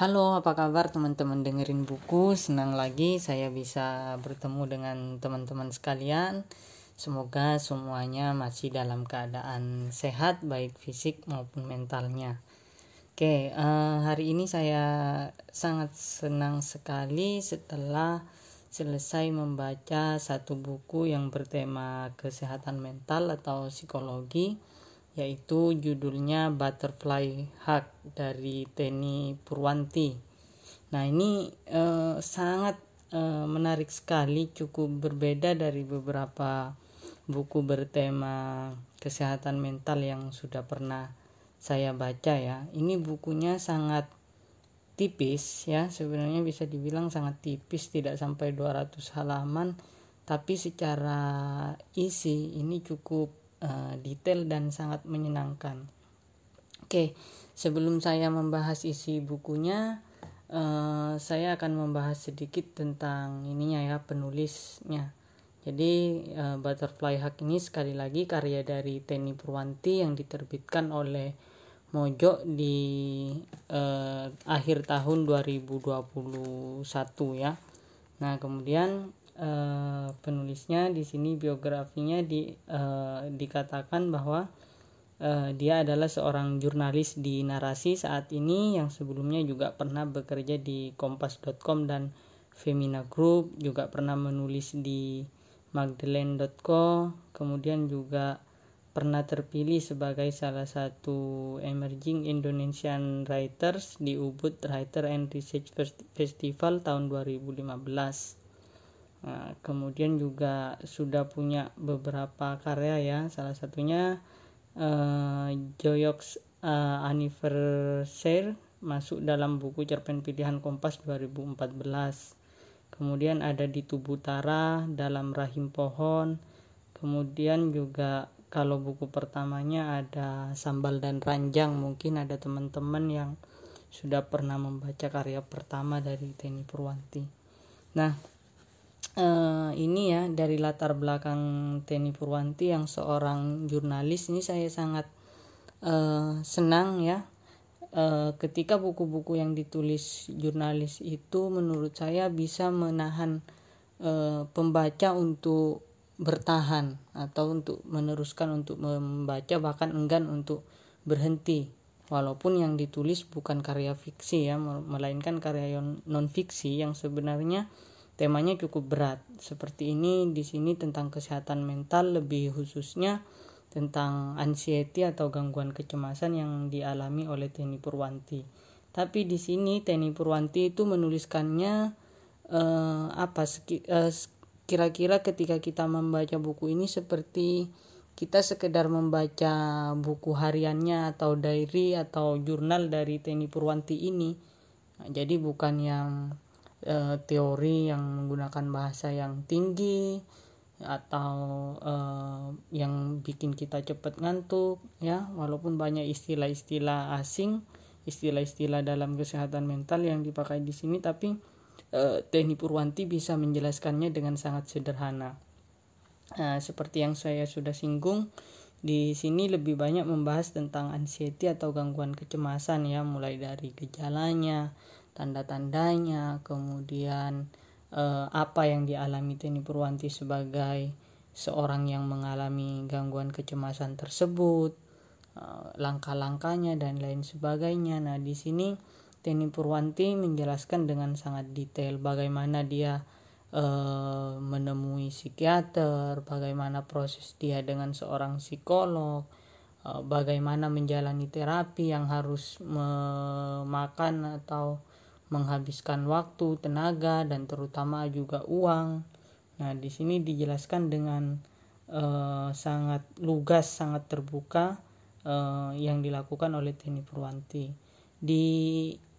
Halo, apa kabar teman-teman dengerin buku? Senang lagi saya bisa bertemu dengan teman-teman sekalian. Semoga semuanya masih dalam keadaan sehat, baik fisik maupun mentalnya. Oke, uh, hari ini saya sangat senang sekali setelah selesai membaca satu buku yang bertema kesehatan mental atau psikologi yaitu judulnya Butterfly Hug dari Teni Purwanti. Nah ini eh, sangat eh, menarik sekali, cukup berbeda dari beberapa buku bertema kesehatan mental yang sudah pernah saya baca ya. Ini bukunya sangat tipis ya, sebenarnya bisa dibilang sangat tipis, tidak sampai 200 halaman, tapi secara isi ini cukup uh, detail dan sangat menyenangkan. Oke, sebelum saya membahas isi bukunya, uh, saya akan membahas sedikit tentang ininya ya penulisnya. Jadi uh, Butterfly Hack ini sekali lagi karya dari Teni Purwanti yang diterbitkan oleh Mojo di uh, akhir tahun 2021 ya. Nah, kemudian uh, penulisnya di sini biografinya di uh, dikatakan bahwa uh, dia adalah seorang jurnalis di narasi. Saat ini yang sebelumnya juga pernah bekerja di kompas.com dan Femina Group juga pernah menulis di magdalene.co kemudian juga pernah terpilih sebagai salah satu emerging Indonesian writers di Ubud Writer and Research Festival tahun 2015 Nah, kemudian juga sudah punya beberapa karya ya, salah satunya uh, Joyoks uh, Anniversary masuk dalam buku cerpen pilihan Kompas 2014. Kemudian ada di Tubuh Tara dalam Rahim Pohon. Kemudian juga kalau buku pertamanya ada Sambal dan Ranjang, mungkin ada teman-teman yang sudah pernah membaca karya pertama dari Teni Purwanti. Nah, uh, ini ya dari latar belakang Teni Purwanti yang seorang jurnalis ini saya sangat uh, senang ya. Uh, ketika buku-buku yang ditulis jurnalis itu menurut saya bisa menahan uh, pembaca untuk bertahan atau untuk meneruskan untuk membaca bahkan enggan untuk berhenti. Walaupun yang ditulis bukan karya fiksi ya melainkan karya non fiksi yang sebenarnya temanya cukup berat. Seperti ini di sini tentang kesehatan mental lebih khususnya tentang anxiety atau gangguan kecemasan yang dialami oleh Teni Purwanti. Tapi di sini Teni Purwanti itu menuliskannya eh, apa eh, kira-kira ketika kita membaca buku ini seperti kita sekedar membaca buku hariannya atau diary atau jurnal dari Teni Purwanti ini. Jadi bukan yang uh, teori yang menggunakan bahasa yang tinggi atau uh, yang bikin kita cepat ngantuk ya. Walaupun banyak istilah-istilah asing istilah-istilah dalam kesehatan mental yang dipakai di sini tapi uh, Teknik Purwanti bisa menjelaskannya dengan sangat sederhana. Seperti yang saya sudah singgung di sini lebih banyak membahas tentang anxiety atau gangguan kecemasan ya. Mulai dari gejalanya tanda-tandanya kemudian eh, apa yang dialami Teni Purwanti sebagai seorang yang mengalami gangguan kecemasan tersebut eh, langkah-langkahnya dan lain sebagainya. Nah di sini Teni Purwanti menjelaskan dengan sangat detail bagaimana dia eh, menemui psikiater bagaimana proses dia dengan seorang psikolog eh, bagaimana menjalani terapi yang harus memakan atau menghabiskan waktu, tenaga, dan terutama juga uang. Nah, di sini dijelaskan dengan uh, sangat lugas, sangat terbuka uh, yang dilakukan oleh Teni Purwanti. Di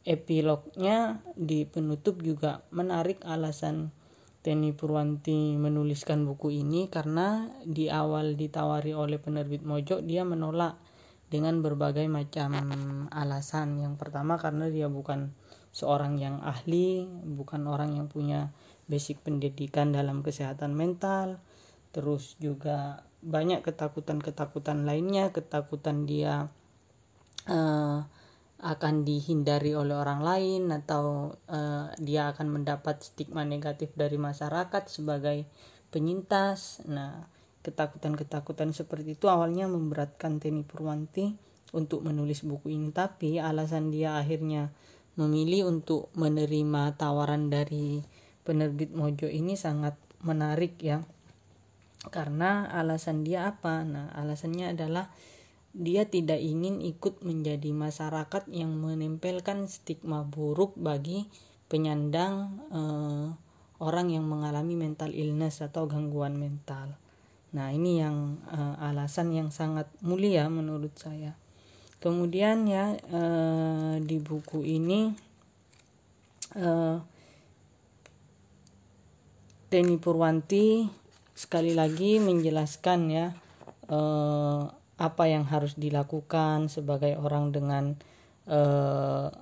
epilognya, di penutup juga menarik alasan Teni Purwanti menuliskan buku ini karena di awal ditawari oleh penerbit Mojo dia menolak dengan berbagai macam alasan. Yang pertama karena dia bukan seorang yang ahli, bukan orang yang punya basic pendidikan dalam kesehatan mental. Terus juga banyak ketakutan-ketakutan lainnya, ketakutan dia uh, akan dihindari oleh orang lain atau uh, dia akan mendapat stigma negatif dari masyarakat sebagai penyintas. Nah, ketakutan-ketakutan seperti itu awalnya memberatkan Teni Purwanti untuk menulis buku ini, tapi alasan dia akhirnya memilih untuk menerima tawaran dari penerbit Mojo ini sangat menarik ya. Karena alasan dia apa? Nah, alasannya adalah dia tidak ingin ikut menjadi masyarakat yang menempelkan stigma buruk bagi penyandang eh, orang yang mengalami mental illness atau gangguan mental. Nah, ini yang eh, alasan yang sangat mulia menurut saya. Kemudian ya eh, di buku ini eh, Teni Purwanti sekali lagi menjelaskan ya eh, apa yang harus dilakukan sebagai orang dengan uh,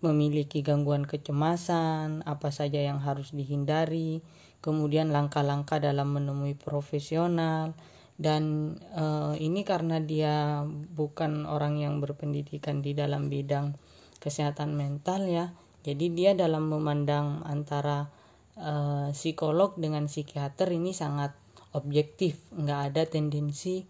memiliki gangguan kecemasan, apa saja yang harus dihindari, kemudian langkah-langkah dalam menemui profesional dan uh, ini karena dia bukan orang yang berpendidikan di dalam bidang kesehatan mental ya. Jadi dia dalam memandang antara uh, psikolog dengan psikiater ini sangat objektif, nggak ada tendensi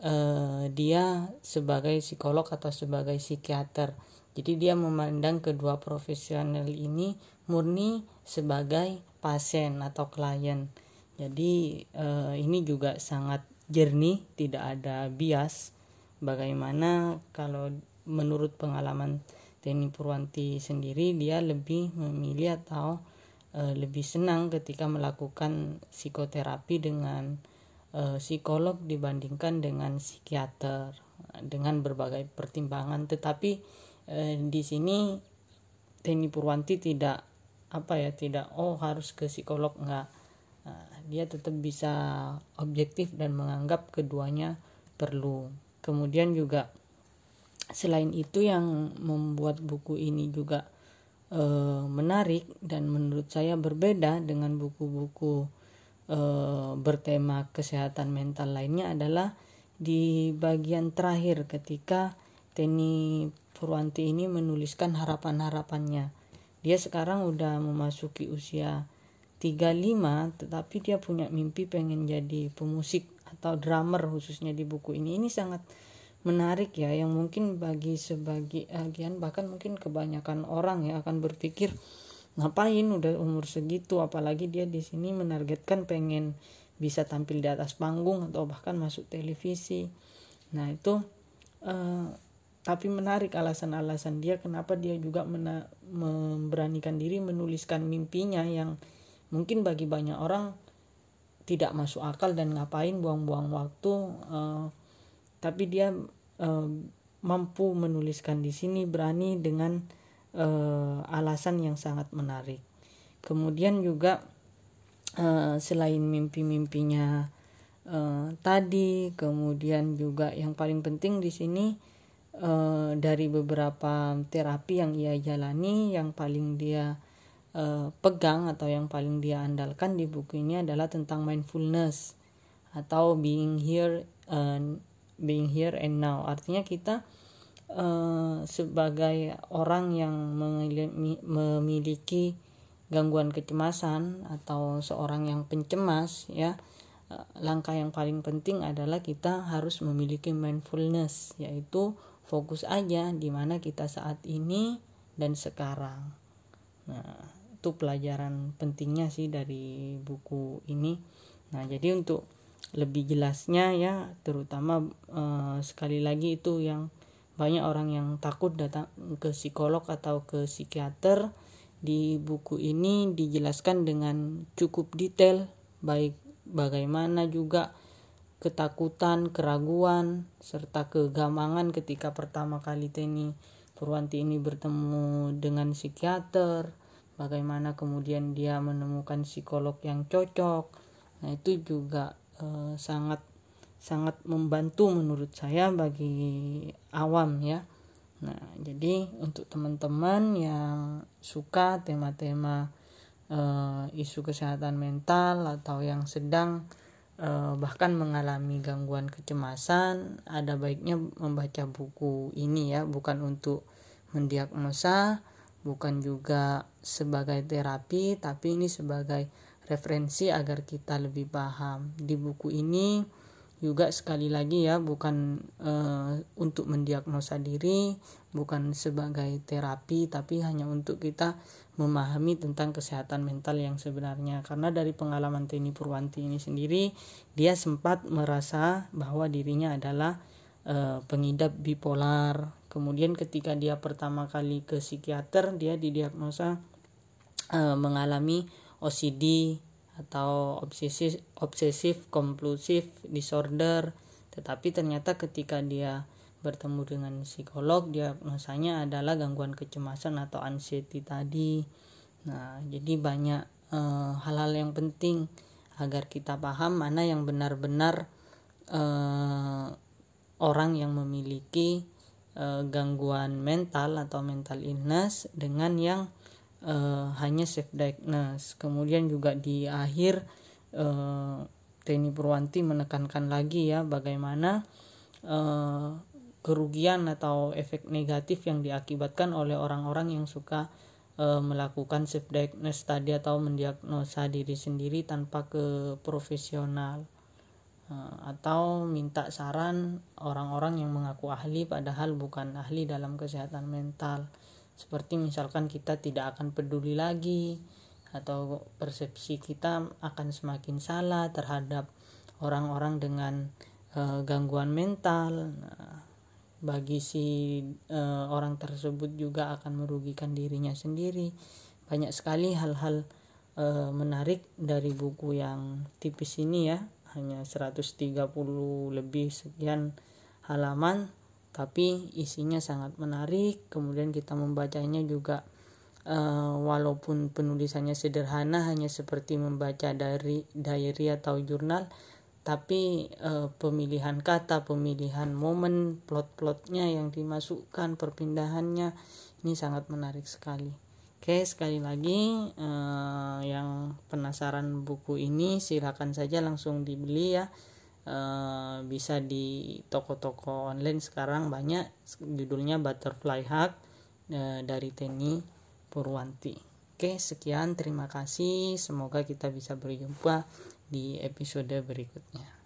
uh, dia sebagai psikolog atau sebagai psikiater. Jadi dia memandang kedua profesional ini murni sebagai pasien atau klien. Jadi uh, ini juga sangat jernih, tidak ada bias. Bagaimana kalau menurut pengalaman Teni Purwanti sendiri dia lebih memilih atau uh, lebih senang ketika melakukan psikoterapi dengan uh, psikolog dibandingkan dengan psikiater dengan berbagai pertimbangan tetapi uh, di sini Teni Purwanti tidak apa ya tidak oh harus ke psikolog enggak nah, dia tetap bisa objektif dan menganggap keduanya perlu kemudian juga selain itu yang membuat buku ini juga e, menarik dan menurut saya berbeda dengan buku-buku e, bertema kesehatan mental lainnya adalah di bagian terakhir ketika Teni Purwanti ini menuliskan harapan-harapannya. Dia sekarang udah memasuki usia 35 tetapi dia punya mimpi pengen jadi pemusik atau drummer khususnya di buku ini. Ini sangat menarik ya yang mungkin bagi sebagian bahkan mungkin kebanyakan orang ya akan berpikir ngapain udah umur segitu apalagi dia di sini menargetkan pengen bisa tampil di atas panggung atau bahkan masuk televisi nah itu uh, tapi menarik alasan-alasan dia kenapa dia juga mena memberanikan diri menuliskan mimpinya yang mungkin bagi banyak orang tidak masuk akal dan ngapain buang-buang waktu uh, tapi dia uh, mampu menuliskan di sini berani dengan uh, alasan yang sangat menarik. Kemudian juga uh, selain mimpi-mimpinya uh, tadi, kemudian juga yang paling penting di sini uh, dari beberapa terapi yang ia jalani, yang paling dia uh, pegang atau yang paling dia andalkan di buku ini adalah tentang mindfulness atau being here, uh, being here and now. Artinya kita Uh, sebagai orang yang memiliki gangguan kecemasan atau seorang yang pencemas ya langkah yang paling penting adalah kita harus memiliki mindfulness yaitu fokus aja di mana kita saat ini dan sekarang nah itu pelajaran pentingnya sih dari buku ini. Nah jadi untuk lebih jelasnya ya terutama uh, sekali lagi itu yang banyak orang yang takut datang ke psikolog atau ke psikiater di buku ini dijelaskan dengan cukup detail baik bagaimana juga ketakutan, keraguan serta kegamangan ketika pertama kali Teni Purwanti ini bertemu dengan psikiater bagaimana kemudian dia menemukan psikolog yang cocok nah itu juga eh, sangat sangat membantu menurut saya bagi awam ya. Nah, jadi untuk teman-teman yang suka tema-tema uh, isu kesehatan mental atau yang sedang uh, bahkan mengalami gangguan kecemasan, ada baiknya membaca buku ini ya, bukan untuk mendiagnosa bukan juga sebagai terapi tapi ini sebagai referensi agar kita lebih paham. Di buku ini juga sekali lagi ya bukan e, untuk mendiagnosa diri bukan sebagai terapi tapi hanya untuk kita memahami tentang kesehatan mental yang sebenarnya. Karena dari pengalaman Teni Purwanti ini sendiri dia sempat merasa bahwa dirinya adalah e, pengidap bipolar kemudian ketika dia pertama kali ke psikiater dia didiagnosa e, mengalami OCD atau obsesif kompulsif disorder. Tetapi ternyata ketika dia bertemu dengan psikolog diagnosanya adalah gangguan kecemasan atau anxiety tadi. Nah jadi banyak eh, hal-hal e, yang penting agar kita paham mana yang benar-benar e, orang yang memiliki e, gangguan mental atau mental illness dengan yang uh, hanya self diagnose. Kemudian juga di akhir uh, Teni Purwanti menekankan lagi ya bagaimana uh, kerugian atau efek negatif yang diakibatkan oleh orang-orang yang suka uh, melakukan self diagnose tadi atau mendiagnosa diri sendiri tanpa ke profesional atau minta saran orang-orang yang mengaku ahli padahal bukan ahli dalam kesehatan mental. Seperti misalkan kita tidak akan peduli lagi atau persepsi kita akan semakin salah terhadap orang-orang dengan e, gangguan mental. Nah, bagi si e, orang tersebut juga akan merugikan dirinya sendiri. Banyak sekali hal-hal e, menarik dari buku yang tipis ini ya hanya 130 lebih sekian halaman tapi isinya sangat menarik. Kemudian kita membacanya juga uh, walaupun penulisannya sederhana hanya seperti membaca dari diary atau jurnal tapi uh, pemilihan kata pemilihan momen plot-plotnya yang dimasukkan perpindahannya ini sangat menarik sekali oke sekali lagi uh, yang penasaran buku ini silakan saja langsung dibeli ya uh, bisa di toko-toko online sekarang banyak judulnya Butterfly Hug uh, dari Teni Purwanti. Oke, sekian terima kasih. Semoga kita bisa berjumpa di episode berikutnya.